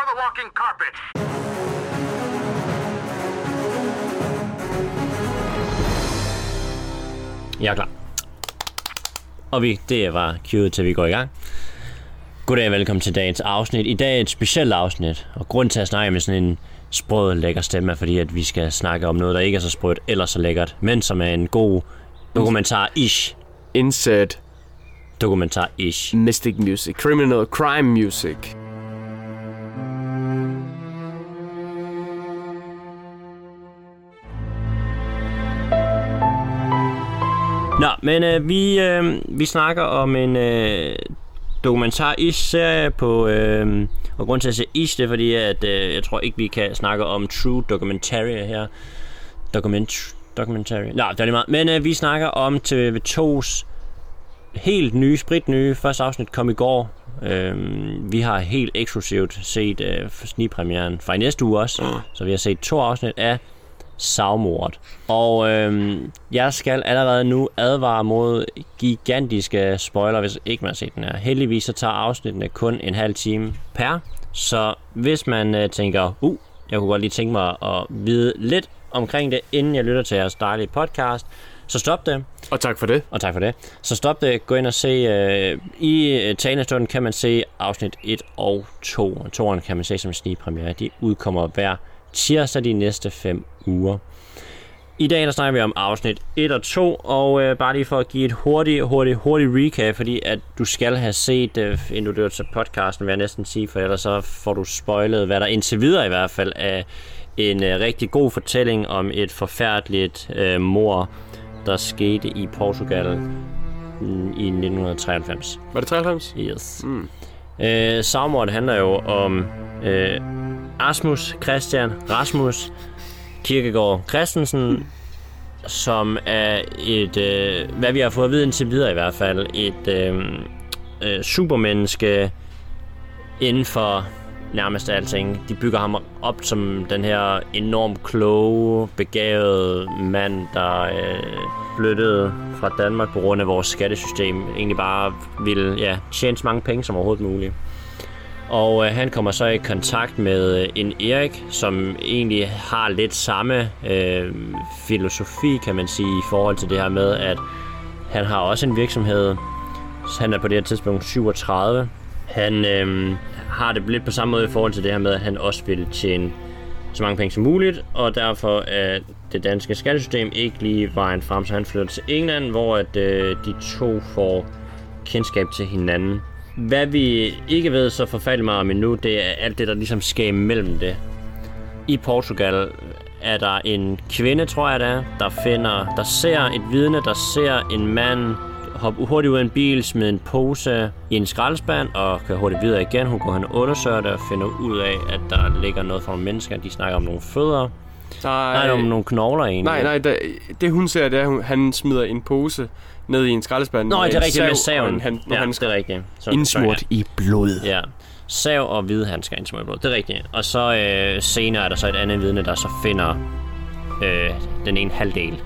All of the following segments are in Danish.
for the walking carpet. Jeg er klar. Og vi, det var cueet til vi går i gang. Goddag og velkommen til dagens afsnit. I dag er et specielt afsnit, og grund til at snakke med sådan en sprød, lækker stemme, er fordi at vi skal snakke om noget, der ikke er så sprødt eller så lækkert, men som er en god dokumentar-ish. Insert Dokumentar-ish. mystic music, criminal crime music. Nå, men øh, vi, øh, vi snakker om en øh, dokumentar-ish-serie på... Øh, og grund til at sige ish, det er fordi, at øh, jeg tror ikke, vi kan snakke om true documentary her. Document, documentary. Nå, det er lige meget. Men øh, vi snakker om TV2's helt nye, sprit nye. Første afsnit kom i går. Øh, vi har helt eksklusivt set øh, snigpremieren fra i næste uge også. Så vi har set to afsnit af Savmordet. Og øhm, jeg skal allerede nu advare mod gigantiske spoiler, hvis ikke man har set den her. Heldigvis så tager afsnittene kun en halv time per. Så hvis man øh, tænker, uh, jeg kunne godt lige tænke mig at vide lidt omkring det, inden jeg lytter til jeres dejlige podcast, så stop det. Og tak for det. Og tak for det. Så stop det. Gå ind og se. Øh, I øh, talestunden kan man se afsnit 1 og 2. Og 2'eren kan man se som snigpremiere. De udkommer hver tirsdag de næste 5 uger. I dag der snakker vi om afsnit 1 og 2, og øh, bare lige for at give et hurtigt, hurtigt, hurtigt recap, fordi at du skal have set, øh, inden du lytter til podcasten, vil jeg næsten sige, for ellers så får du spoilet, hvad der indtil videre i hvert fald er en øh, rigtig god fortælling om et forfærdeligt øh, mor, der skete i Portugal mm, i 1993. Var det 93? Yes. Mm. Øh, Savmordet handler jo om øh, Asmus Christian Rasmus Kirkegaard Christensen, som er et, øh, hvad vi har fået at vide indtil videre i hvert fald, et øh, øh, supermenneske inden for nærmest alting. De bygger ham op som den her enormt kloge, begavede mand, der øh, flyttede fra Danmark på grund af vores skattesystem. Egentlig bare ville ja, tjene så mange penge som overhovedet muligt. Og øh, han kommer så i kontakt med øh, en Erik, som egentlig har lidt samme øh, filosofi, kan man sige, i forhold til det her med, at han har også en virksomhed. Han er på det her tidspunkt 37. Han øh, har det lidt på samme måde i forhold til det her med, at han også vil tjene så mange penge som muligt, og derfor er det danske skattesystem ikke lige vejen frem, så han flytter til England, hvor at, øh, de to får kendskab til hinanden. Hvad vi ikke ved så forfærdeligt meget om endnu, det er alt det, der ligesom sker imellem det. I Portugal er der en kvinde, tror jeg det er, der finder, der ser et vidne, der ser en mand hoppe hurtigt ud af en bil, smide en pose i en skraldespand og kører hurtigt videre igen. Hun går hen og undersøger det og finder ud af, at der ligger noget for nogle mennesker. De snakker om nogle fødder. Nej, Nej, om nogle knogler egentlig. nej, nej det, det hun ser, det er, at han smider en pose ned i en skraldespand. Nå, det er rigtigt med sav saven. en Han, ja, han det er rigtigt. Så, indsmurt i blod. Ja. Sav og hvide handsker indsmurt i blod. Det er rigtigt. Og så øh, senere er der så et andet vidne, der så finder øh, den ene halvdel.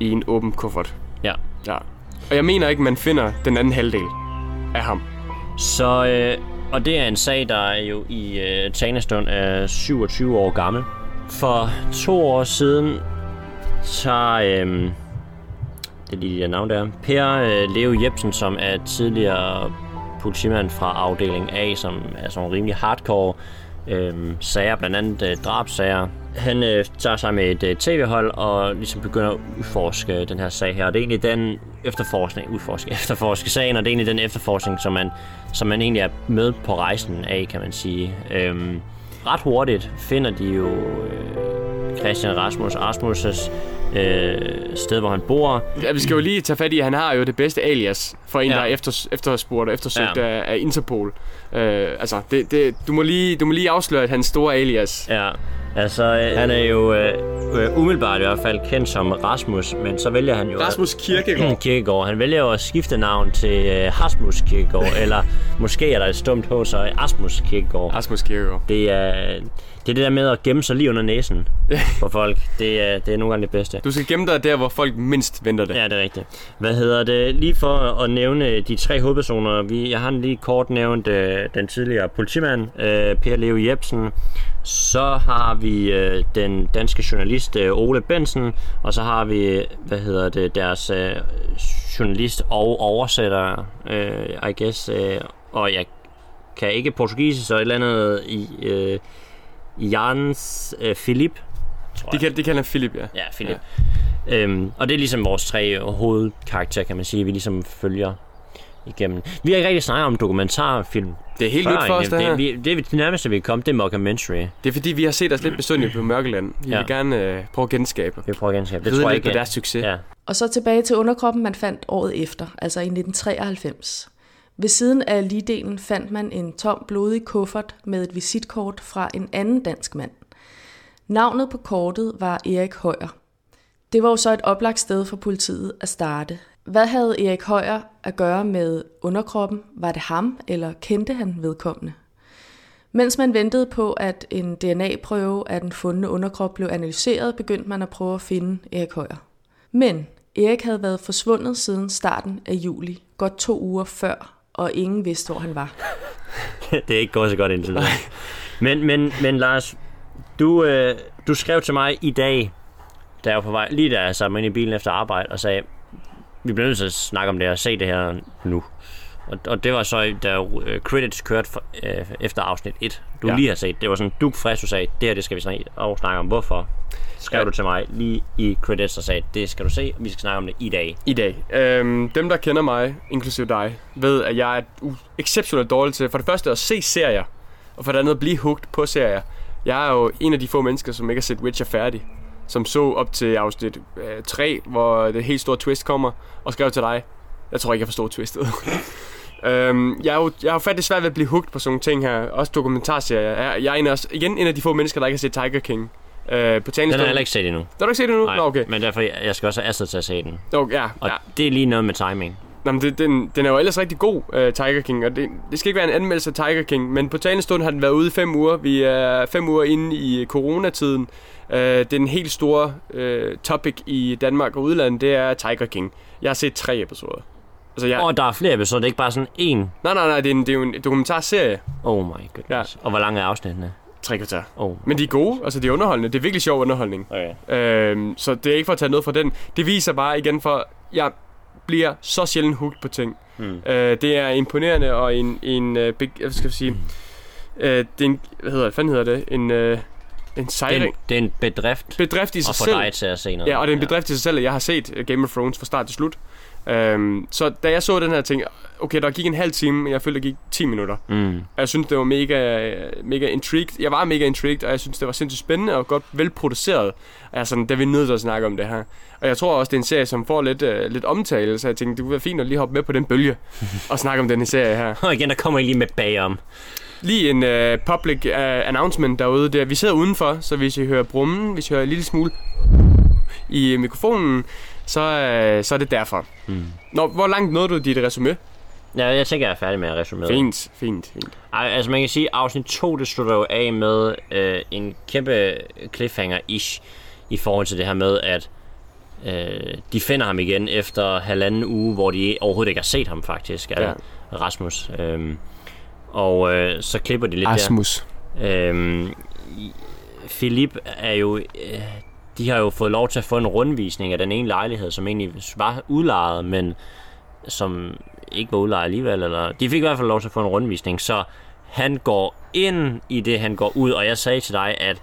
I en åben kuffert. Ja. Ja. Og jeg mener ikke, man finder den anden halvdel af ham. Så, øh, og det er en sag, der er jo i øh, talestund er 27 år gammel. For to år siden tager, øh, det lige det navn der, Per øh, Leo Jebsen, som er tidligere politimand fra afdeling A, som er sådan rimelig hardcore øh, sager, blandt andet øh, drabsager. Han øh, tager sig med et øh, tv-hold og ligesom begynder at udforske øh, den her sag her. Og det er egentlig den efterforskning, udforske, efterforske sagen, og det er egentlig den efterforskning, som man, som man egentlig er med på rejsen af, kan man sige. Øh, ret hurtigt finder de jo øh, Christian Rasmus Rasmus' øh, sted, hvor han bor. Ja, vi skal jo lige tage fat i, at han har jo det bedste alias for en, Ja. der er efter, efterspurgt og eftersøgt Ja. af, af Interpol. Uh, altså, det, det, du, må lige, du må lige afsløre, at hans store alias. Ja, Altså, øh, han er jo øh, øh, umiddelbart i hvert fald kendt som Rasmus, men så vælger han jo... Rasmus Kirkegaard. Kirkegaard. Han vælger jo at skifte navn til øh, Hasmus Kirkegaard, eller måske er der et stumt H, så Asmus Kirkegaard. Rasmus Kirkegaard. Det er, det er det der med at gemme sig lige under næsen for folk. Det er, det er nogle gange det bedste. Du skal gemme dig der, hvor folk mindst venter det. Ja, det er rigtigt. Hvad hedder det? Lige for at nævne de tre hovedpersoner. Vi, jeg har lige kort nævnt øh, den tidligere politimand, øh, Per Leo Jebsen. Så har vi øh, den danske journalist øh, Ole Bensen, og så har vi, hvad hedder det, deres øh, journalist og oversætter, øh, I guess, øh, og jeg kan ikke portugisisk, så et eller andet i øh, Jans øh, Philip. tror De, kan, de kalder Philip, ja. Ja, Philip. Ja. Øhm, og det er ligesom vores tre hovedkarakterer, kan man sige, vi ligesom følger igennem. Vi har ikke rigtig snakket om dokumentarfilm. Det er helt nyt for os, det det, her. vi, det, er det nærmeste, vi er kommet, det er mockumentary. Det er fordi, vi har set os lidt besynderligt på Mørkeland. Vi Ja. vil gerne øh, prøve at genskabe. Vi prøver at genskabe. Det Det tror jeg lidt på ikke. deres succes. Ja. Og så tilbage til underkroppen, man fandt året efter, altså i 1993. Ved siden af ligdelen fandt man en tom, blodig kuffert med et visitkort fra en anden dansk mand. Navnet på kortet var Erik Højer. Det var jo så et oplagt sted for politiet at starte. Hvad havde Erik Højer at gøre med underkroppen? Var det ham, eller kendte han vedkommende? Mens man ventede på, at en DNA-prøve af den fundne underkrop blev analyseret, begyndte man at prøve at finde Erik Højer. Men Erik havde været forsvundet siden starten af juli, godt to uger før, og ingen vidste, hvor han var. det er ikke gået så godt indtil nu. Men, men, men Lars, du, øh, du skrev til mig i dag, da jeg var på vej, lige da jeg satte mig ind i bilen efter arbejde, og sagde, vi bliver nødt til at snakke om det og se det her nu. Og, og det var så, da øh, credits kørte for, øh, efter afsnit 1, du Ja. lige har set. Det var sådan, du frisk, du sagde, det her det skal vi snakke, og snakke om. Hvorfor? Skrev Ja. du til mig lige i credits og sagde, det skal du se, og vi skal snakke om det i dag. I dag. Øhm, dem, der kender mig, inklusive dig, ved, at jeg er exceptionelt dårlig til for det første at se serier, og for det andet at blive hooked på serier. Jeg er jo en af de få mennesker, som ikke har set Witcher færdig. Som så op til afsnit øh, 3, hvor det helt store twist kommer, og skrev til dig. Jeg tror ikke, jeg forstod twistet. øhm, jeg, er jo, jeg har jo faktisk svært ved at blive hooked på sådan nogle ting her. Også dokumentarserier. Jeg, jeg er en af, os- igen en af de få mennesker, der ikke har set Tiger King. Øh, på Den har jeg heller ikke set endnu. Har du ikke set det nu? Nå, okay. Men derfor, jeg, skal også have Astrid til at se den. Nå, ja, Og ja. det er lige noget med timing. Nå, men det, den, den er jo ellers rigtig god, uh, Tiger King, og det, det skal ikke være en anmeldelse af Tiger King, men på talende stund har den været ude i fem uger. Vi er fem uger inde i coronatiden. Uh, den helt store uh, topic i Danmark og udlandet, det er Tiger King. Jeg har set tre episoder. Altså, jeg. Og der er flere episoder, det er ikke bare sådan en. nej, nej, nej, det er, en, det er jo en dokumentarserie. Oh my goodness. Ja. Og hvor lang er afsnittene? Tre kvarter. Oh. Men de er gode, altså de er underholdende. Det er virkelig sjov underholdning. Okay. Øhm, så det er ikke for at tage noget fra den. Det viser bare igen for, jeg bliver så sjældent hooked på ting. Hmm. Øh, det er imponerende og en, en øh, big, hvad skal jeg sige, øh, det er en, hvad hedder det, fanden hedder det, en, øh, en Det, sejring, en, det er en bedrift bedrift i sig at få selv. dig til at se noget. Ja, og det er en bedrift i sig selv, at jeg har set øh, Game of Thrones fra start til slut. Øhm, så da jeg så den her ting, okay, der gik en halv time, men jeg følte, der gik 10 minutter. Mm. Og jeg synes, det var mega, mega intrigued. Jeg var mega intrigued, og jeg synes, det var sindssygt spændende og godt velproduceret. Og jeg er sådan, der er vi nødt til at snakke om det her. Og jeg tror også, det er en serie, som får lidt, uh, lidt omtale, så jeg tænkte, det kunne være fint at lige hoppe med på den bølge og snakke om den her serie her. Og igen, der kommer jeg lige med bagom. Lige en uh, public uh, announcement derude. Der. Vi sidder udenfor, så hvis I hører brummen, hvis I hører en lille smule i mikrofonen, så, uh, så er det derfor. Mm. Nå, hvor langt nåede du dit resume? Ja, jeg tænker, jeg er færdig med at resumere. Fint, fint, fint. Ej, altså man kan sige, at afsnit 2, det slutter jo af med øh, en kæmpe cliffhanger-ish i forhold til det her med, at øh, de finder ham igen efter halvanden uge, hvor de overhovedet ikke har set ham faktisk, Ja. ja. Rasmus. Øhm, og øh, så klipper de lidt Asmus. der. Øhm, Philip er jo... Øh, de har jo fået lov til at få en rundvisning af den ene lejlighed, som egentlig var udlejet, men som ikke var udlejet alligevel. Eller, de fik i hvert fald lov til at få en rundvisning, så han går ind i det, han går ud, og jeg sagde til dig, at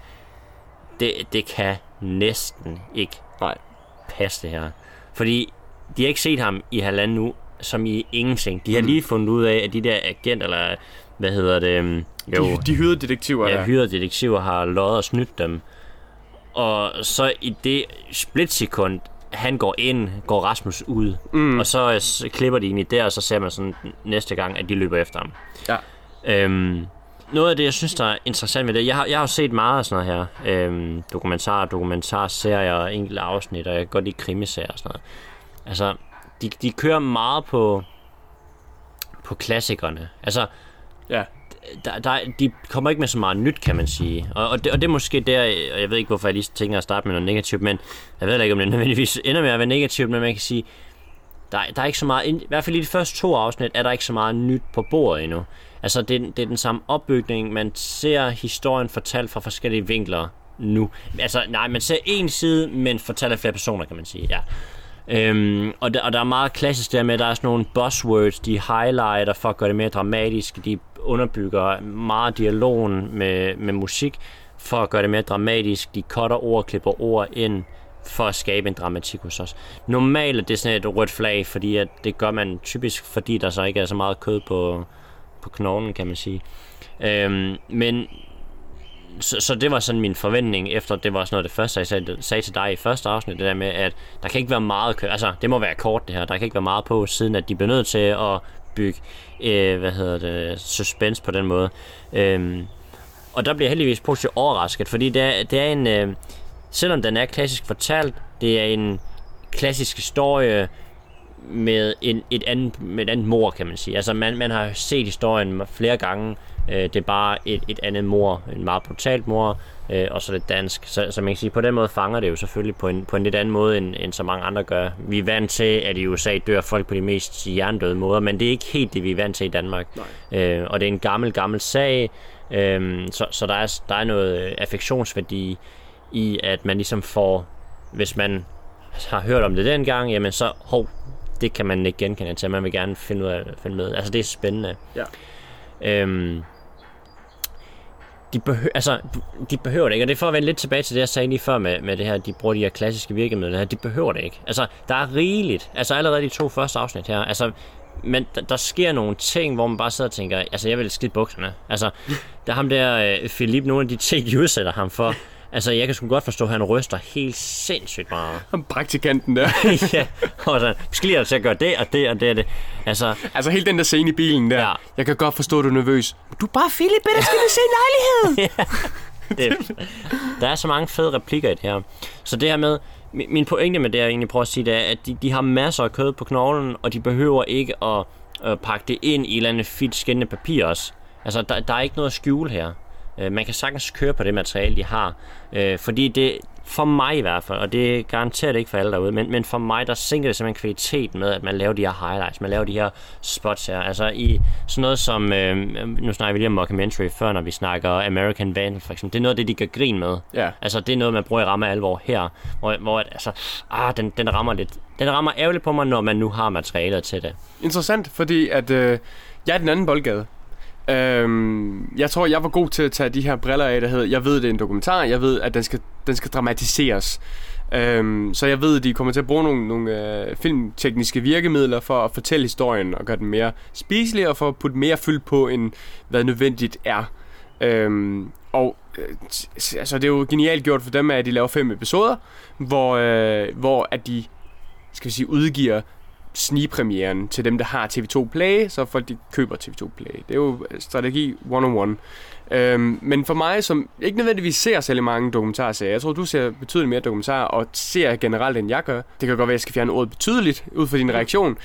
det, det kan næsten ikke Nej. passe det her. Fordi de har ikke set ham i halvanden uge, som i ingenting. De har Mm. lige fundet ud af, at de der agent, eller hvad hedder det, øhm, jo, De, de hyrede detektiver ja, hyrede detektiver har løjet og snydt dem. Og så i det splitsekund, han går ind, går Rasmus ud. Mm. Og så, øh, s- klipper de i der, og så ser man sådan næste gang, at de løber efter ham. Ja. Øhm, noget af det, jeg synes, der er interessant ved det, jeg har, jeg har jo set meget af sådan noget her. Øhm, dokumentarer, dokumentarserier og enkelte afsnit, og jeg kan godt lide krimiserier og sådan noget. Altså, de, de kører meget på, på klassikerne. Altså, Ja der, der, de kommer ikke med så meget nyt, kan man sige. Og, og, det, og det er måske der, og jeg ved ikke, hvorfor jeg lige tænker at starte med noget negativt, men jeg ved ikke, om det nødvendigvis ender med at være negativt, men man kan sige, der, der er ikke så meget, i hvert fald i de første to afsnit, er der ikke så meget nyt på bordet endnu. Altså, det, det er den samme opbygning, man ser historien fortalt fra forskellige vinkler nu. Altså, nej, man ser en side, men fortæller flere personer, kan man sige, ja. Øhm, og, der, og der er meget klassisk der med, at der er sådan nogle buzzwords, de highlighter for at gøre det mere dramatisk. De underbygger meget dialogen med, med musik for at gøre det mere dramatisk. De cutter ord, klipper ord ind for at skabe en dramatik hos os. Normalt er det sådan et rødt flag, fordi at det gør man typisk, fordi der så ikke er så meget kød på, på knoglen, kan man sige. Øhm, men så, så det var sådan min forventning, efter det var sådan noget det første, jeg sagde, sagde til dig i første afsnit, det der med, at der kan ikke være meget, kø- altså det må være kort det her, der kan ikke være meget på, siden at de bliver nødt til at bygge, øh, hvad hedder det, suspense på den måde. Øhm, og der bliver jeg heldigvis positivt overrasket, fordi det er, det er en, øh, selvom den er klassisk fortalt, det er en klassisk historie med en, et andet, med et andet mor, kan man sige. Altså man, man har set historien flere gange, øh, det er bare et, et andet mor, en meget brutalt mor, øh, og så lidt dansk. Så, så man kan sige, på den måde fanger det jo selvfølgelig på en, på en lidt anden måde, end, end så mange andre gør. Vi er vant til, at i USA dør folk på de mest hjernedøde måder, men det er ikke helt det, vi er vant til i Danmark. Øh, og det er en gammel, gammel sag, øh, så, så der, er, der er noget øh, affektionsværdi i, at man ligesom får, hvis man har hørt om det dengang, jamen så, hov, det kan man ikke genkende til, man vil gerne finde ud af, finde ud af. Altså det er spændende. Ja. Øhm, de, behøver, altså, de behøver det ikke, og det er for at vende lidt tilbage til det, jeg sagde lige før med, med det her, de bruger de her klassiske virkemidler her, de behøver det ikke. Altså, der er rigeligt, altså allerede de to første afsnit her, altså, men der, der sker nogle ting, hvor man bare sidder og tænker, altså jeg vil skide bukserne. Altså, der er ham der, øh, Philip, nogle af de ting, de udsætter ham for, altså jeg kan sgu godt forstå, at han ryster helt sindssygt meget. Ham praktikanten der. ja, og sådan, vi skal lige at gøre det og det og det og det. Altså, altså hele den der scene i bilen der. Ja. Jeg kan godt forstå, at du er nervøs. Du er bare Philip, der skal vi se en lejlighed. det, der er så mange fede replikker i det her. Så det her med, min min pointe med det, jeg egentlig prøver at sige, det er, at de, de har masser af kød på knoglen, og de behøver ikke at øh, pakke det ind i et eller andet fedt skinnende papir også. Altså, der, der er ikke noget at skjule her. Øh, man kan sagtens køre på det materiale, de har. Øh, fordi det, for mig i hvert fald, og det er garanteret ikke for alle derude, men, men for mig, der sænker det simpelthen kvalitet med, at man laver de her highlights, man laver de her spots her. Altså i sådan noget som, øh, nu snakker vi lige om mockumentary før, når vi snakker American Vandal for eksempel. Det er noget af det, de gør grin med. Ja. Altså det er noget, man bruger i ramme alvor her, hvor, hvor at, altså, ah, den, den rammer lidt, den rammer ærgerligt på mig, når man nu har materialet til det. Interessant, fordi at øh, jeg er den anden boldgade. Øhm, jeg tror, jeg var god til at tage de her briller af, der hedder, jeg ved, det er en dokumentar, jeg ved, at den skal, den skal dramatiseres. Øhm, så jeg ved, at de kommer til at bruge nogle, nogle øh, filmtekniske virkemidler for at fortælle historien og gøre den mere spiselig og for at putte mere fyld på, end hvad nødvendigt er. Øhm, og øh, t- altså, det er jo genialt gjort for dem, at de laver fem episoder, hvor, øh, hvor at de skal vi sige, udgiver snigpremieren til dem, der har TV2 Play, så folk de køber TV2 Play. Det er jo strategi 101. Øhm, men for mig, som ikke nødvendigvis ser særlig mange dokumentarserier, jeg tror, du ser betydeligt mere dokumentar, og ser generelt, end jeg gør. Det kan godt være, at jeg skal fjerne ordet betydeligt, ud fra din reaktion.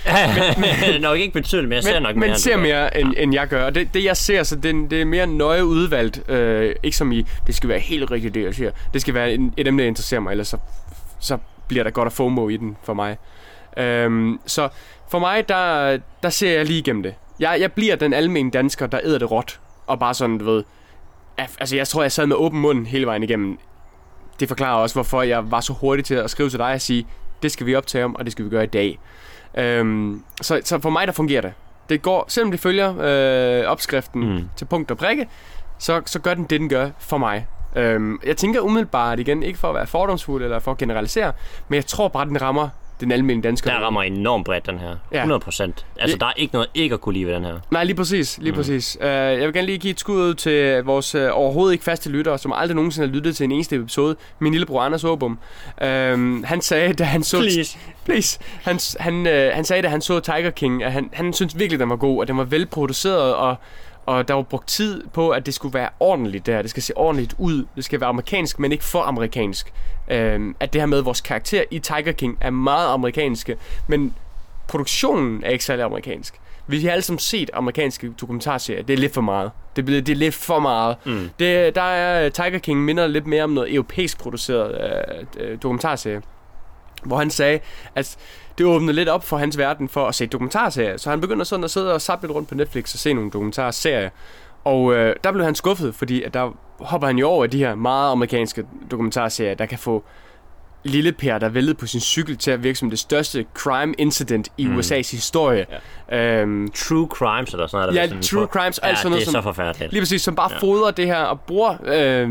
nok ikke betydeligt, men jeg ser Men, nok men mere. ser du gør. mere, end, end jeg gør. Og det, det jeg ser, så det, det er mere nøje udvalgt. Øh, ikke som i, det skal være helt rigtigt, det jeg siger. Det skal være et emne, der interesserer mig, ellers så, så bliver der godt at FOMO i den for mig. Øhm, så for mig, der, der ser jeg lige igennem det. Jeg, jeg bliver den almindelige dansker, der æder det råt. Og bare sådan, du ved... Altså, jeg tror, jeg sad med åben mund hele vejen igennem. Det forklarer også, hvorfor jeg var så hurtig til at skrive til dig og sige, det skal vi optage om, og det skal vi gøre i dag. Øhm, så, så for mig, der fungerer det. Det går, selvom det følger øh, opskriften mm. til punkt og prikke, så, så gør den det, den gør for mig. Øhm, jeg tænker umiddelbart igen, ikke for at være fordomsfuld eller for at generalisere, men jeg tror bare, den rammer den almindelige dansker. Der rammer enormt bredt, den her. Ja. 100 procent. Altså, Det- der er ikke noget ikke at kunne lide ved den her. Nej, lige præcis. Lige mm. præcis. Uh, jeg vil gerne lige give et skud ud til vores uh, overhovedet ikke faste lyttere, som aldrig nogensinde har lyttet til en eneste episode. Min lillebror Anders Åbum. Uh, han sagde, da han så... Please. Please. Han, han, uh, han sagde, da han så Tiger King, at han, han synes virkelig, den var god, og den var velproduceret, og, Og der var brugt tid på, at det skulle være ordentligt der. Det skal se ordentligt ud. Det skal være amerikansk, men ikke for amerikansk. Øhm, at det her med, at vores karakter i Tiger King er meget amerikanske, men produktionen er ikke særlig amerikansk. Vi har alle sammen set amerikanske dokumentarserier. Det er lidt for meget. Det, bliver, det er lidt for meget. Mm. Det, der er Tiger King minder lidt mere om noget europæisk produceret øh, dokumentarserie. Hvor han sagde, at det åbnede lidt op for hans verden for at se dokumentarserier. Så han begynder sådan at sidde og sappe lidt rundt på Netflix og se nogle dokumentarserier. Og øh, der blev han skuffet, fordi at der hopper han jo over de her meget amerikanske dokumentarserier, der kan få lille Per, der væltede på sin cykel til at virke som det største crime incident i mm. USA's historie. Ja. Øhm, true crimes eller sådan noget. Ja, sådan true crimes og ja, alt sådan noget. det er som, så forfærdeligt. Lige præcis, som bare ja. fodrer det her og bruger, øh,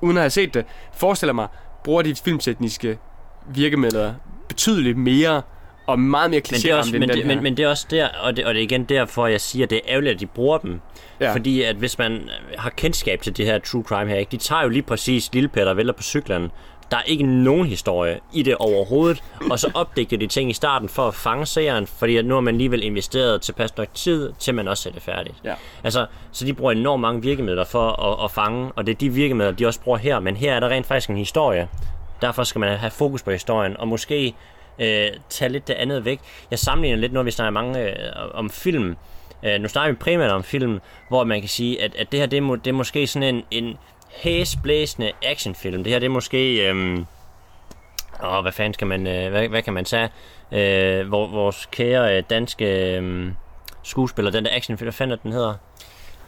uden at have set det, forestiller mig, bruger de filmtekniske virkemidler betydeligt mere og meget mere men det er også, men, det, men, men det er også der, og det, og det er igen derfor, jeg siger, at det er ærgerligt, at de bruger dem. Ja. Fordi at hvis man har kendskab til det her true crime her, ikke, de tager jo lige præcis Lille Peter der vælter på cyklen. Der er ikke nogen historie i det overhovedet, og så opdægter de ting i starten for at fange serien, fordi at nu har man alligevel investeret tilpas nok tid, til man også sætter det færdigt. Ja. Altså, så de bruger enormt mange virkemidler for at, at fange, og det er de virkemidler, de også bruger her, men her er der rent faktisk en historie. Derfor skal man have fokus på historien, og måske øh, tage lidt det andet væk. Jeg sammenligner lidt, når vi snakker mange øh, om film. Øh, nu snakker vi primært om film, hvor man kan sige, at, at det her det er, må, det er måske sådan en, en hæsblæsende actionfilm. Det her det er måske... Øh, åh, hvad fanden skal man... Øh, hvad, hvad kan man sige? Øh, hvor, vores kære øh, danske øh, skuespiller, den der actionfilm, hvad fanden den hedder?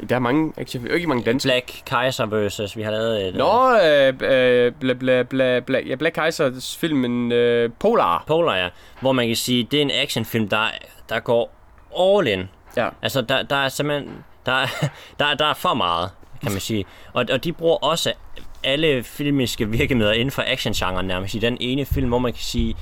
Der er mange action, ikke mange danske. Black Kaiser versus, vi har lavet et... Nå, øh, øh, bla, bla, bla, bla, ja, Black Kaisers filmen øh, Polar. Polar, ja. Hvor man kan sige, det er en actionfilm, der, der går all in. Ja. Altså, der, der er simpelthen... Der, er, der, der er for meget, kan man sige. Og, og de bruger også alle filmiske virkemidler inden for actiongenren nærmest i den ene film, hvor man kan sige,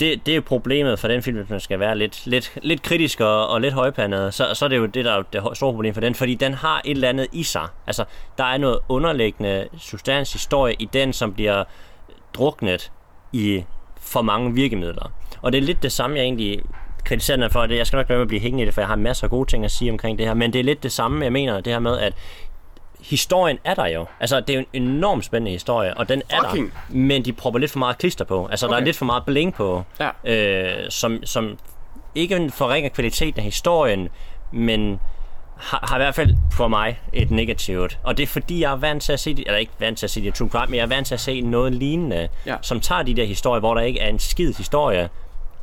det, det er problemet for den film, hvis man skal være lidt, lidt, lidt kritisk og, og lidt højpandet, så, så er det jo det, der er det store problem for den, fordi den har et eller andet i sig. Altså, der er noget underliggende substanshistorie i den, som bliver druknet i for mange virkemidler. Og det er lidt det samme, jeg egentlig kritiserer den for. Det. Jeg skal nok glemme at blive hængende i det, for jeg har masser af gode ting at sige omkring det her. Men det er lidt det samme, jeg mener, det her med, at historien er der jo. Altså, det er jo en enormt spændende historie, og den er Fucking. der. Men de propper lidt for meget klister på. Altså, okay. der er lidt for meget bling på, ja. øh, som, som ikke forringer kvaliteten af historien, men har, har i hvert fald for mig et negativt. Og det er fordi, jeg er vant til at se, eller ikke vant til at se det true crime, men jeg er vant til at se noget lignende, ja. som tager de der historier, hvor der ikke er en skid historie,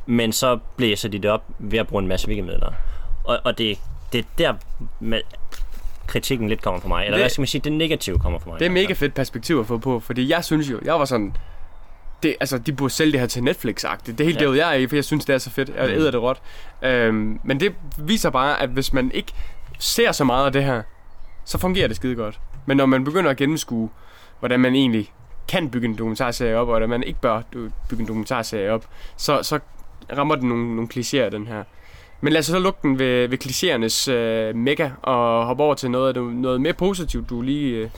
men så blæser de det op ved at bruge en masse virkemidler. Og, og det, det er der, med, kritikken lidt kommer fra mig. Eller det, hvad skal man sige, det negative kommer fra mig. Det er mega fedt perspektiv at få på, fordi jeg synes jo, jeg var sådan, det, altså, de burde sælge det her til Netflix-agtigt. Det er helt ja. det, jeg er i, for jeg synes, det er så fedt. Jeg mm. æder det råt. Øhm, men det viser bare, at hvis man ikke ser så meget af det her, så fungerer det skide godt. Men når man begynder at gennemskue, hvordan man egentlig kan bygge en dokumentarserie op, og hvordan man ikke bør bygge en dokumentarserie op, så, så rammer den nogle, nogle klichéer, den her. Men lad os så lukke den ved, ved klichéernes øh, mega og hoppe over til noget, noget mere positivt, du lige, øh,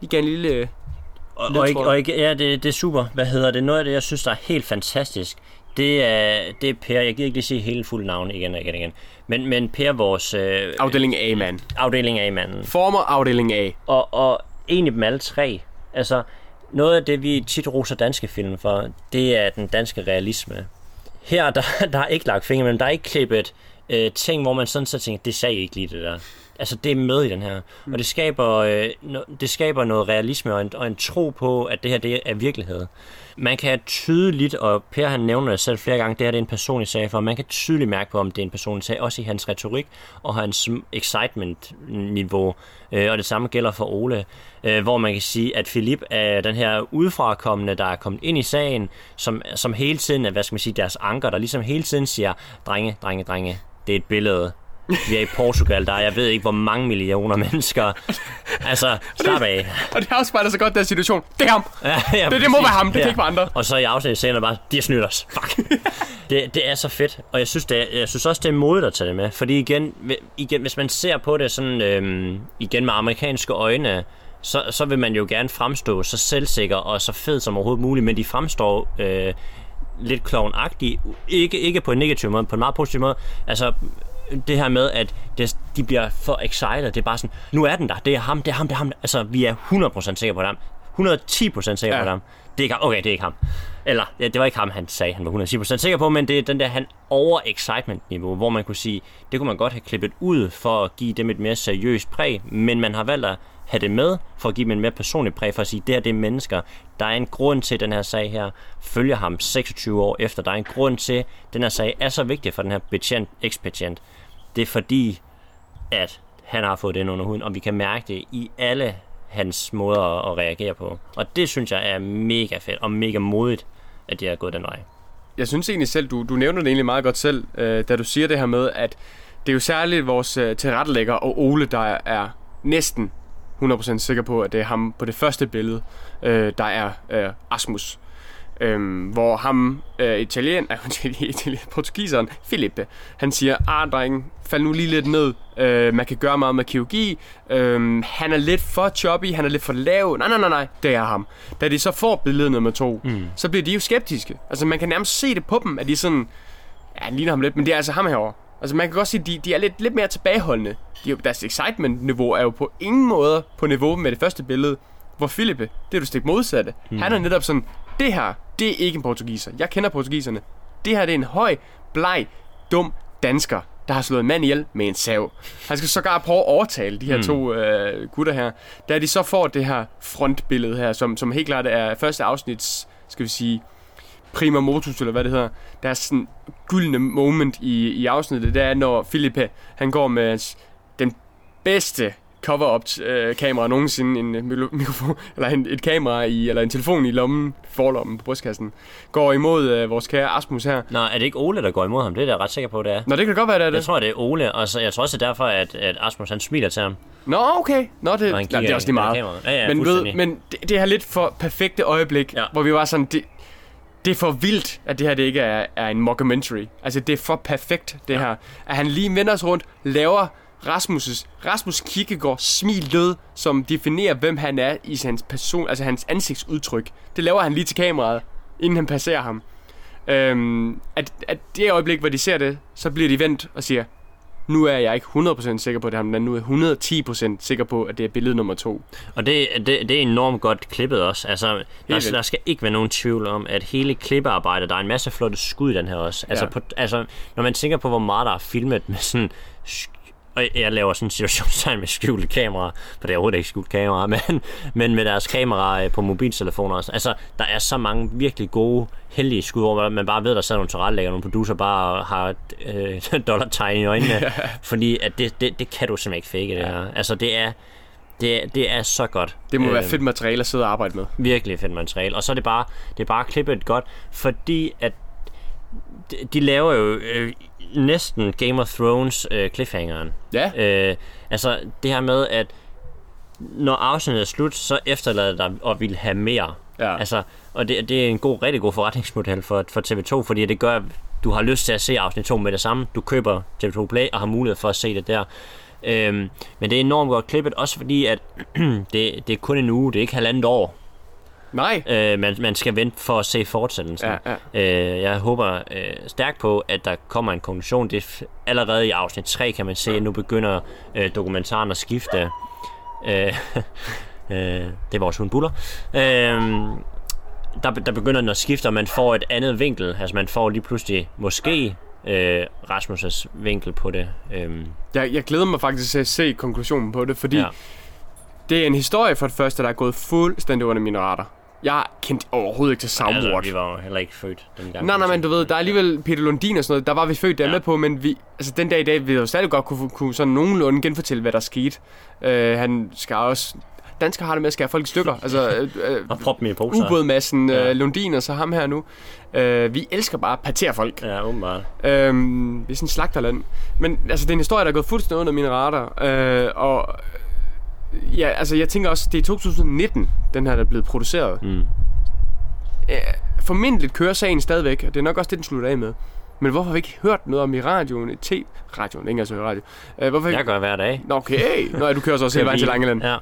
lige gav en lille... Øh, og, og, ikke, og ikke, ja, det, det er super. Hvad hedder det? Noget af det, jeg synes, der er helt fantastisk, det er, det er Per. Jeg gider ikke lige sige hele fulde navn igen og igen og igen. Men, men Per, vores... Øh, afdeling A-mand. Afdeling A-manden. Former afdeling A. Og, og en af dem alle tre. Altså, noget af det, vi tit roser danske film for, det er den danske realisme. Her, der, der er ikke lagt fingre, men der er ikke klippet øh, ting, hvor man sådan så tænker, det sagde ikke lige det der. Altså, det er med i den her. Mm. Og det skaber, øh, no, det skaber noget realisme og en, og en tro på, at det her det er virkelighed. Man kan tydeligt, og Per han nævner det selv flere gange, det her det er en personlig sag for, man kan tydeligt mærke på, om det er en personlig sag, også i hans retorik og hans excitement-niveau. Øh, og det samme gælder for Ole, øh, hvor man kan sige, at Philip er den her udefrakommende, der er kommet ind i sagen, som, som hele tiden er, hvad skal man sige, deres anker, der ligesom hele tiden siger, drenge, drenge, drenge, det er et billede, vi er i Portugal, der er, jeg ved ikke, hvor mange millioner mennesker. Altså, slap af. Og det afspejler så godt den situation. Det er ham. Ja, ja, det, det må være ham, det ja. kan ikke være andre. Og så i afsnit bare, de har snydt os. Fuck. det, det er så fedt. Og jeg synes, det er, jeg synes også, det er modigt at tage det med. Fordi igen, igen hvis man ser på det sådan, øhm, igen med amerikanske øjne, så, så vil man jo gerne fremstå så selvsikker og så fed som overhovedet muligt, men de fremstår øh, lidt klovnagtige. Ikke, ikke på en negativ måde, på en meget positiv måde. Altså, det her med, at det, de bliver for excited. Det er bare sådan, nu er den der. Det er ham, det er ham, det er ham. Altså, vi er 100% sikre på ham. 110% sikre Ja. på ham. Det er ikke ham. Okay, det er ikke ham. Eller, ja, det var ikke ham, han sagde, han var 110% sikker på, men det er den der han over-excitement-niveau, hvor man kunne sige, det kunne man godt have klippet ud for at give dem et mere seriøst præg, men man har valgt at have det med, for at give dem en mere personlig præg, for at sige, det her det er mennesker. Der er en grund til, at den her sag her følger ham 26 år efter. Der er en grund til, at den her sag er så vigtig for den her betjent, ekspatient. Det er fordi, at han har fået den under huden, og vi kan mærke det i alle hans måder at, reagere på. Og det synes jeg er mega fedt og mega modigt, at de har gået den vej. Jeg synes egentlig selv, du, du nævner det egentlig meget godt selv, øh, da du siger det her med, at det er jo særligt vores øh, tilrettelægger og Ole, der er næsten 100% sikker på, at det er ham på det første billede, øh, der er øh, Asmus. Øhm, hvor ham, øh, italien, øh, italien, portugiseren, Filippe, han siger, ah dreng, fald nu lige lidt ned, øh, man kan gøre meget med kirurgi, øh, han er lidt for choppy, han er lidt for lav, nej, nej, nej, nej, det er ham. Da de så får billede nummer to, mm. så bliver de jo skeptiske. Altså man kan nærmest se det på dem, at de sådan, ja, han ligner ham lidt, men det er altså ham herovre. Altså man kan godt sige, at de, de er lidt, lidt mere tilbageholdende. De, er deres excitement-niveau er jo på ingen måde på niveau med det første billede, hvor Filippe, det er du stik modsatte. Mm. Han er netop sådan, det her, det er ikke en portugiser. Jeg kender portugiserne. Det her, det er en høj, bleg, dum dansker, der har slået en mand ihjel med en sav. Han skal sågar prøve at overtale de her mm. to øh, gutter her. Da de så får det her frontbillede her, som, som helt klart er første afsnits, skal vi sige, prima motus, eller hvad det hedder. Der er sådan gyldne moment i, i afsnittet, det er, når Filippe, han går med den bedste cover-up øh, kamera nogensinde, en øh, mikrofon, eller en, et kamera i, eller en telefon i lommen, forlommen på brystkassen, går imod øh, vores kære Asmus her. Nå, er det ikke Ole, der går imod ham? Det er jeg ret sikker på, det er. Nå, det kan godt være, det er Jeg det. tror, det er Ole, og så, jeg tror også, det er derfor, at, at Asmus han smiler til ham. Nå, okay. Nå, det, nej, det er også lige meget. Ja, ja, men ved, men det, det her lidt for perfekte øjeblik, Ja. hvor vi var sådan, det, det er for vildt, at det her det ikke er, er en mockumentary. Altså, det er for perfekt, det ja. her. At han lige vender sig rundt, laver Rasmus' Rasmus Kirkegaard smil lød, som definerer, hvem han er i hans person, altså hans ansigtsudtryk. Det laver han lige til kameraet, inden han passerer ham. Øhm, at, at det øjeblik, hvor de ser det, så bliver de vendt og siger, nu er jeg ikke 100% sikker på, at det er ham, men nu er jeg 110% sikker på, at det er billede nummer to. Og det, det, det er enormt godt klippet også. Altså, der, der skal ikke være nogen tvivl om, at hele klippearbejdet, der er en masse flotte skud i den her også. Altså, Ja. på, altså når man tænker på, hvor meget der er filmet med sådan... Og jeg laver sådan en situationstegn med skjulte kameraer, for det er overhovedet ikke skjult kamera, men, men med deres kameraer øh, på mobiltelefoner også. Altså, der er så mange virkelig gode, heldige skud, hvor man bare ved, der sidder nogle tilrettelægger, nogle producer bare har øh, dollartegn i øjnene, fordi at det, det, det kan du simpelthen ikke fake det her. Altså, det er, det er, det er så godt. Det må øh. være Øhm, fedt materiale at sidde og arbejde med. virkelig fedt materiale. Og så er det bare, det er bare klippet godt, fordi at de, de laver jo øh, næsten Game of Thrones øh, cliffhangeren. Ja, Øh, altså det her med, at når afsnittet er slut, så efterlader dig at ville have mere. Ja. Altså, og det, det er en god, rigtig god forretningsmodel for, for TV2, fordi det gør, at du har lyst til at se afsnit 2 med det samme. Du køber TV2 Play og har mulighed for at se det der. Øhm, men det er enormt godt klippet, også fordi, at det, det er kun en uge, det er ikke halvandet år, nej. øh, man, man skal vente for at se fortsættelsen. Ja, ja. Øh, jeg håber øh, stærkt på, at der kommer en konklusion. Det er allerede i afsnit 3 kan man se, at nu begynder øh, dokumentaren at skifte. Øh, øh, det er vores hund Buller. Øh, der, der begynder den at skifte, og man får et andet vinkel. Altså man får lige pludselig måske øh, Rasmus' vinkel på det. Øh, Jeg, jeg glæder mig faktisk til at se konklusionen på det, fordi ja. det er en historie for det første, der er gået fuldstændig under mine radar. Jeg kendte overhovedet ikke til Soundwatch. altså, vi var jo heller ikke født dengang. Nej, nej, men du ved, der er alligevel Peter Lundin og sådan noget, der var vi født der Ja. med på, men vi, altså den dag i dag, vi jo stadig godt kunne, kunne sådan nogenlunde genfortælle, hvad der skete. Uh, han skal også, dansker har det med at skære folk i stykker, altså uh, Og prop dem i poser. ubådmassen Ja. uh, Lundin og så ham her nu. Uh, vi elsker bare at partere folk. Ja, åbenbart. Øhm, vi er sådan et slagterland. Men altså, det er en historie, der er gået fuldstændig under mine radar. Øh, og ja, altså, jeg tænker også, det er 2019, den her der er blevet produceret. Mm. Øh, formentlig kører sagen stadigvæk, og det er nok også det, den slutter af med. Men hvorfor har vi ikke hørt noget om i radioen, i t radioen, ikke altså i radio. Øh, hvorfor? Jeg gør hver dag. Nå, okay. Nå, ja, du kører så også hele vejen til Langeland. Ja.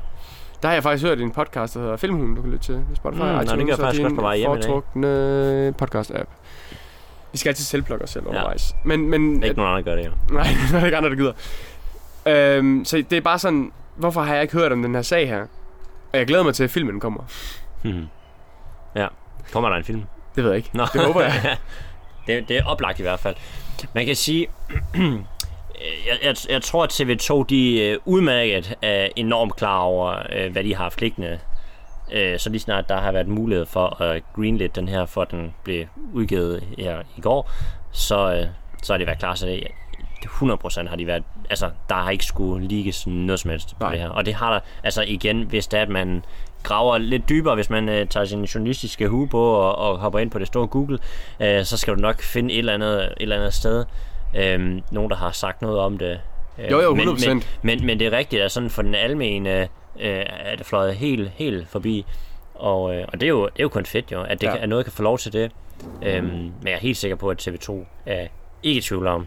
Der har jeg faktisk hørt en podcast, der hedder Filmhulen, du kan lytte til. Spotify, Mm, nå, det iTunes gør jeg faktisk også på vej hjem i dag. podcast-app. Vi skal altid selvplukke os selv Ja. undervejs. Men, men, Ikke nogen andre gør det jo. Nej, det er der ikke andre, der gider. Øhm, så det er bare sådan, hvorfor har jeg ikke hørt om den her sag her? Og jeg glæder mig til, at filmen kommer. Mhm. ja. Kommer der en film? Det ved jeg ikke. Nå. Det håber jeg. det, det er oplagt i hvert fald. Man kan sige, jeg, jeg, jeg tror, at TV2 de er udmærket er enormt klar over, øh, hvad de har haft liggende. Øh, Så lige snart der har været mulighed for at greenlit den her, for den blev udgivet her i går, så, øh, så har de været klar. Så det, 100% har de været, altså der har ikke skulle ligges noget som helst på Nej. det her. Og det har der, altså igen, hvis det er, at man graver lidt dybere, hvis man øh, tager sin journalistiske hue på og, og hopper ind på det store Google, øh, så skal du nok finde et eller andet, et eller andet sted, øh, nogen der har sagt noget om det. Øh, Jo, jo, men, 100%. men, men, men det er rigtigt, at sådan for den almene øh, er det fløjet helt, helt forbi. Og, øh, og det, er jo, det er jo kun fedt jo, at, det Ja. ja. kan, at noget kan få lov til det. Øhm, men jeg er helt sikker på, at TV2 er ikke i tvivl om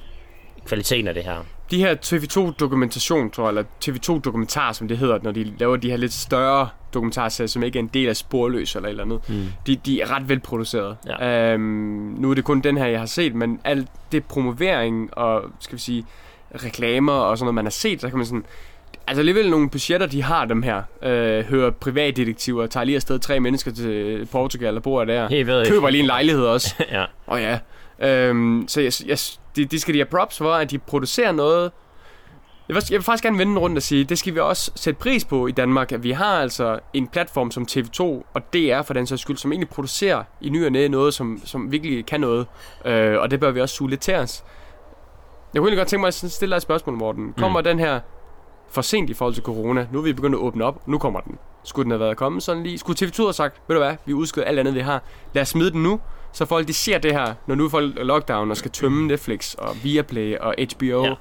kvaliteten af det her. De her TV2-dokumentation, tror jeg, eller TV2-dokumentar, som det hedder, når de laver de her lidt større dokumentarserier, som ikke er en del af Sporløs eller et eller andet, Mm. de, de er ret velproduceret. Ja. Øhm, nu er det kun den her, jeg har set, men alt det promovering og, skal vi sige, reklamer og sådan noget, man har set, så kan man sådan... Altså alligevel nogle budgetter, de har dem her. Øh, hører privatdetektiver, tager lige afsted tre mennesker til Portugal og bor der. Ved Køber lige en lejlighed også. ja. Oh, ja. Øhm, så jeg, jeg, de, de skal de have props for, at de producerer noget. Jeg vil, jeg vil faktisk gerne vende rundt og sige, det skal vi også sætte pris på i Danmark, at vi har altså en platform som TV2 og DR for den sags skyld, som egentlig producerer i ny og næ noget, som, som virkelig kan noget. Øh, og det bør vi også suge lidt til os. Jeg kunne egentlig godt tænke mig at stille dig et spørgsmål, Morten. Kommer mm. den her for sent i forhold til corona? Nu er vi begyndt at åbne op. Nu kommer den. Skulle den have været kommet sådan lige? Skulle TV2 have sagt, ved du hvad, vi udskyder alt andet, vi har. Lad os smide den nu, så folk de ser det her, når nu folk er lockdown og skal tømme Netflix og Viaplay og HBO. Ja.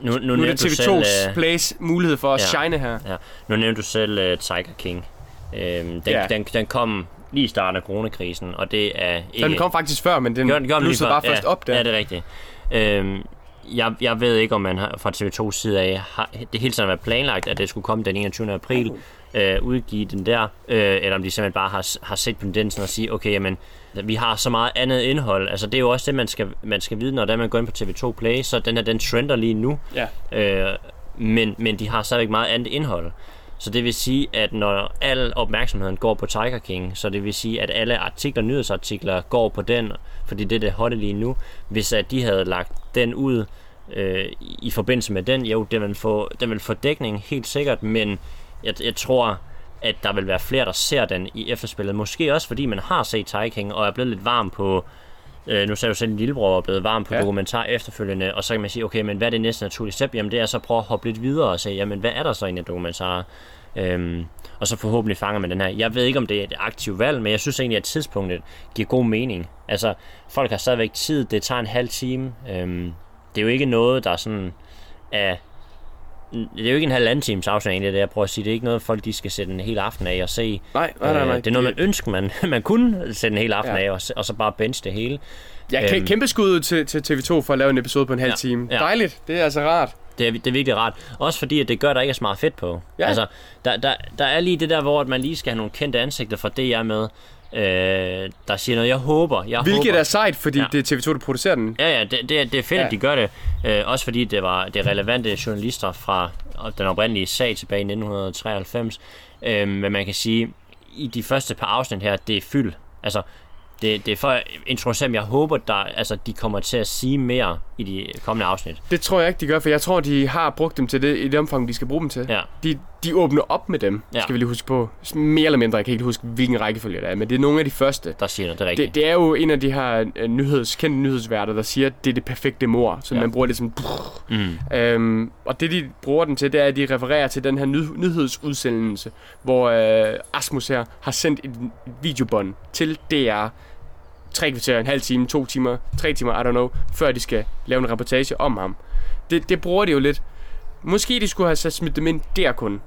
Nu, nu, Nu er det du selv, TV2's øh, Plays mulighed for at ja. shine her. Ja, nu nævnte du selv uh, Tiger King. Øhm, den, Ja. den, den kom lige i starten af coronakrisen, og det er ikke... Den kom faktisk før, men den den- blussede før. bare først ja, op der. Ja, det er rigtigt. Øhm, jeg, jeg ved ikke, om man har, fra TV2's side af, har, det hele tiden har været planlagt, at det skulle komme den 21. april, øh, udgive den der, øh, eller om de simpelthen bare har, har set tendensen og sige, okay, jamen, vi har så meget andet indhold. Altså, det er jo også det, man skal, man skal vide, når man går ind på TV2 Play, så den her, den trender lige nu, Ja. øh, men, men de har stadigvæk meget andet indhold. Så det vil sige, at når al opmærksomheden går på Tiger King, så det vil sige, at alle artikler, nyhedsartikler går på den, fordi det er det hotte lige nu. Hvis at de havde lagt den ud øh, i- i forbindelse med den, jo, den vil, få, den vil få dækning helt sikkert, men jeg, jeg tror, at der vil være flere, der ser den i efterspillet. Måske også, fordi man har set Tiger og er blevet lidt varm på Øh, nu sagde du selv, at lillebror er blevet varm på Ja. dokumentar efterfølgende, og så kan man sige, okay, men hvad er det næste naturlige step? Jamen det er så at prøve at hoppe lidt videre og se, jamen hvad er der så egentlig af dokumentarer? Øhm, og så forhåbentlig fanger man den her. Jeg ved ikke, om det er et aktivt valg, men jeg synes egentlig, at tidspunktet giver god mening. Altså, folk har stadigvæk tid, det tager en halv time. Øhm, det er jo ikke noget, der er sådan er... Det er jo ikke en halvanden times egentlig, det jeg prøver at sige. Det er ikke noget, folk de skal sætte en hel aften af og se. Nej, nej, nej, nej. Øh, det er noget, man ønsker, man, man kunne sætte en hel aften Ja. af og, og så bare bench det hele. Ja, kæ- Øhm. kæmpe skud til, til TV2 for at lave en episode på en halv Ja, time. ja. Dejligt. Det er altså rart. Det er, det er virkelig rart. Også fordi, at det gør, at der ikke er så meget fedt på. Ja. Altså, der, der, der er lige det der, hvor at man lige skal have nogle kendte ansigter fra DR med, øh, der siger noget. Jeg håber, jeg Hvilket håber. er sejt, fordi Ja. det er TV2, der producerer den. Ja, ja, det, det, er- det er fedt, Ja. at de gør det. Øh, også fordi det var det relevante journalister fra den oprindelige sag tilbage i 1993. Øh, men man kan sige, i de første par afsnit her, det er fyld. Altså, det, det er for at introducere dem. Jeg håber, der, altså, de kommer til at sige mere i de kommende afsnit. Det tror jeg ikke, de gør, for jeg tror, de har brugt dem til det i det omfang, de skal bruge dem til. Ja. De, de åbner op med dem, ja. Skal vi lige huske på. Mere eller mindre, jeg kan ikke huske, hvilken rækkefølge det er, men det er nogle af de første. Der siger noget, det er rigtigt. Det, det er jo en af de her øh, nyheds, kendte nyhedsværter, der siger, at det er det perfekte mor. Så ja. Man bruger det som... Mm. Øhm, og det, de bruger den til, det er, at de refererer til den her ny- nyhedsudsendelse, hvor øh, Asmus her har sendt et, videobånd til DR tre kvarter, en halv time, to timer, tre timer, I don't know, før de skal lave en reportage om ham. Det, det bruger de jo lidt. Måske de skulle have smidt dem ind der kun.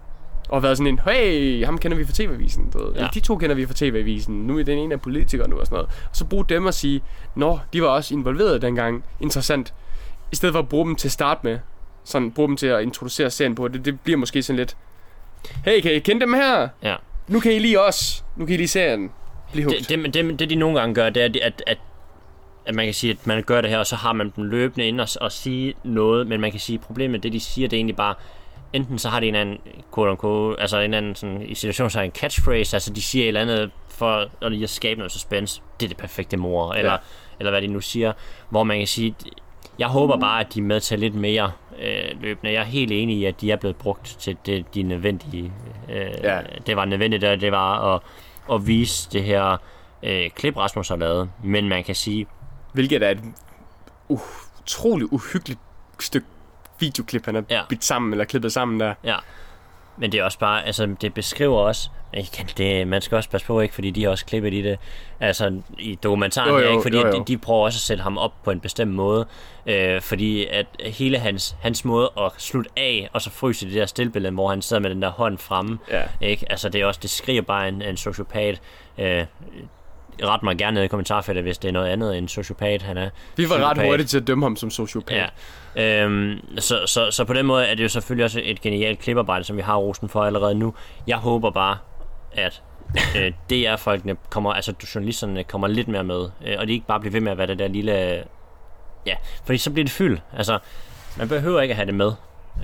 Og været sådan en, hey, ham kender vi fra TV-avisen. Du ved. Ja. De to kender vi fra TV-avisen. Nu er den ene af politikere nu og sådan noget. Og så bruge dem og sige, nå, de var også involveret dengang. Interessant. I stedet for at bruge dem til at starte med. Sådan bruge dem til at introducere serien på. Det, det bliver måske sådan lidt, hey, kan I kende dem her? Ja. Nu kan I lige os. Nu kan I lige serien. Blive Det, det, det, det, de nogle gange gør, det er, at, at at man kan sige, at man gør det her, og så har man dem løbende ind og, og sige noget, men man kan sige, at problemet det, de siger, det er egentlig bare, enten så har de en anden, quote unquote, altså en anden sådan, i situationen så en catchphrase, altså de siger et eller andet for at lige at skabe noget suspense. Det er det perfekte mor, eller, ja. eller hvad de nu siger, hvor man kan sige, jeg håber bare, at de er med til lidt mere øh, løbende. Jeg er helt enig i, at de er blevet brugt til det, de nødvendige. Øh, ja. Det var nødvendigt, at det var at, at vise det her øh, klip, Rasmus har lavet. Men man kan sige... Hvilket er et utroligt uhyggeligt stykke videoklip, han har ja. bidt sammen, eller klippet sammen der. Ja, men det er også bare, altså det beskriver også, det, man skal også passe på, ikke, fordi de har også klippet i det, altså i dokumentaren, jo, jo, ikke, fordi jo, jo. De, de prøver også at sætte ham op på en bestemt måde, øh, fordi at hele hans, hans måde at slutte af, og så fryse det der stillbillede, hvor han sidder med den der hånd fremme, ja. ikke, altså det er også, det skriger bare en, en sociopat, øh, ret mig gerne ned i kommentarfeltet, hvis det er noget andet end sociopat, han er. Vi var sociopat. ret hurtigt til at dømme ham som sociopat. Ja. Øhm, så, så, så på den måde er det jo selvfølgelig også et genialt kliparbejde, som vi har rosen for allerede nu. Jeg håber bare, at øh, DR-folkene kommer, altså journalisterne kommer lidt mere med, øh, og de ikke bare bliver ved med at være det der lille... Ja, fordi så bliver det fyldt. Altså, man behøver ikke at have det med.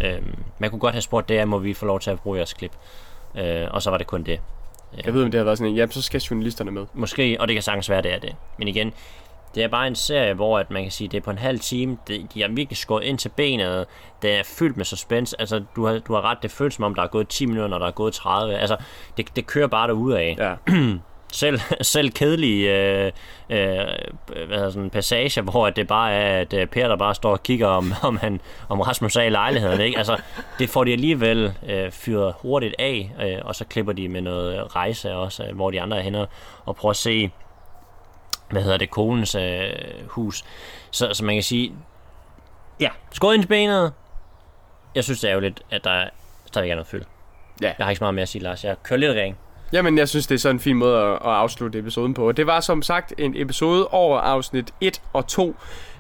Øh, man kunne godt have spurgt DR, må vi få lov til at bruge jeres klip. Øh, og så var det kun det. Jeg ved, om det har været sådan en, ja, så skal journalisterne med. Måske, og det kan sagtens være, det er det. Men igen, det er bare en serie, hvor at man kan sige, det er på en halv time. Det, de har virkelig skåret ind til benet. Det er fyldt med suspense. Altså, du har, du har ret. Det føles som om, der er gået 10 minutter, når der er gået 30. Altså, det, det kører bare derude af. Ja. selv, selv kedelige øh, øh, hvad sådan, passager, hvor det bare er, at øh, Per, der bare står og kigger, om, om, han, om Rasmus er i lejligheden. Ikke? Altså, det får de alligevel øh, fyret hurtigt af, øh, og så klipper de med noget rejse også, øh, hvor de andre er henne og prøver at se, hvad hedder det, konens øh, hus. Så, så man kan sige, ja, skåret ind til benet. Jeg synes, det er jo lidt, at der stadigvæk er noget fyld. Ja. Jeg har ikke så meget mere at sige, Lars. Jeg kører lidt ring. Jamen, jeg synes, det er sådan en fin måde at, at afslutte episoden på. Det var som sagt en episode over afsnit 1 og 2.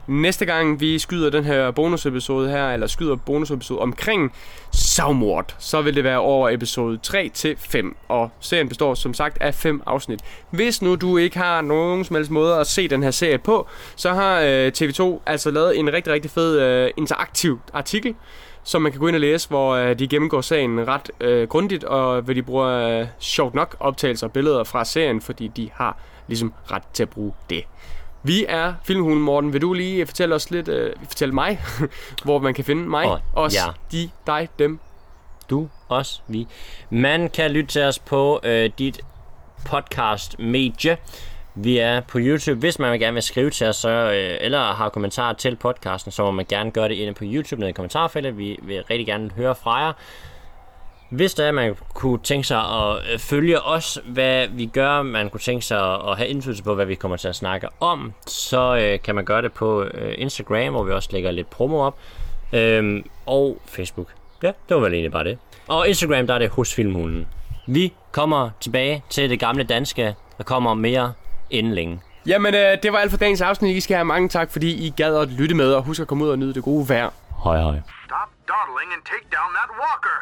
Næste gang vi skyder den her bonusepisode her, eller skyder bonusepisode omkring Savmord, så vil det være over episode 3 til 5. Og serien består som sagt af 5 afsnit. Hvis nu du ikke har nogen som helst måde at se den her serie på, så har øh, TV2 altså lavet en rigtig, rigtig fed øh, interaktiv artikel, som man kan gå ind og læse, hvor øh, de gennemgår sagen ret øh, grundigt, og hvor de bruger øh, sjovt nok optagelser og billeder fra serien, fordi de har ligesom ret til at bruge det. Vi er Filmhulen, Morten. Vil du lige fortælle os lidt, øh, fortælle mig, hvor man kan finde mig, oh, os, ja. de, dig, dem? Du, os, vi. Man kan lytte til os på øh, dit podcast medie. Vi er på YouTube. Hvis man gerne vil skrive til os, så, øh, eller har kommentarer til podcasten, så må man gerne gøre det inde på YouTube nede i kommentarfeltet. Vi vil rigtig gerne høre fra jer. Hvis der er, man kunne tænke sig at øh, følge os, hvad vi gør, man kunne tænke sig at have indflydelse på, hvad vi kommer til at snakke om, så øh, kan man gøre det på øh, Instagram, hvor vi også lægger lidt promo op, øh, og Facebook. Ja, det var vel egentlig bare det. Og Instagram, der er det hos Filmhulen. Vi kommer tilbage til det gamle danske. Der kommer mere inden længe. Jamen, øh, det var alt for dagens afsnit. I skal have mange tak, fordi I gad at lytte med, og husk at komme ud og nyde det gode vejr. Hej hej. Stop dawdling and take down that walker.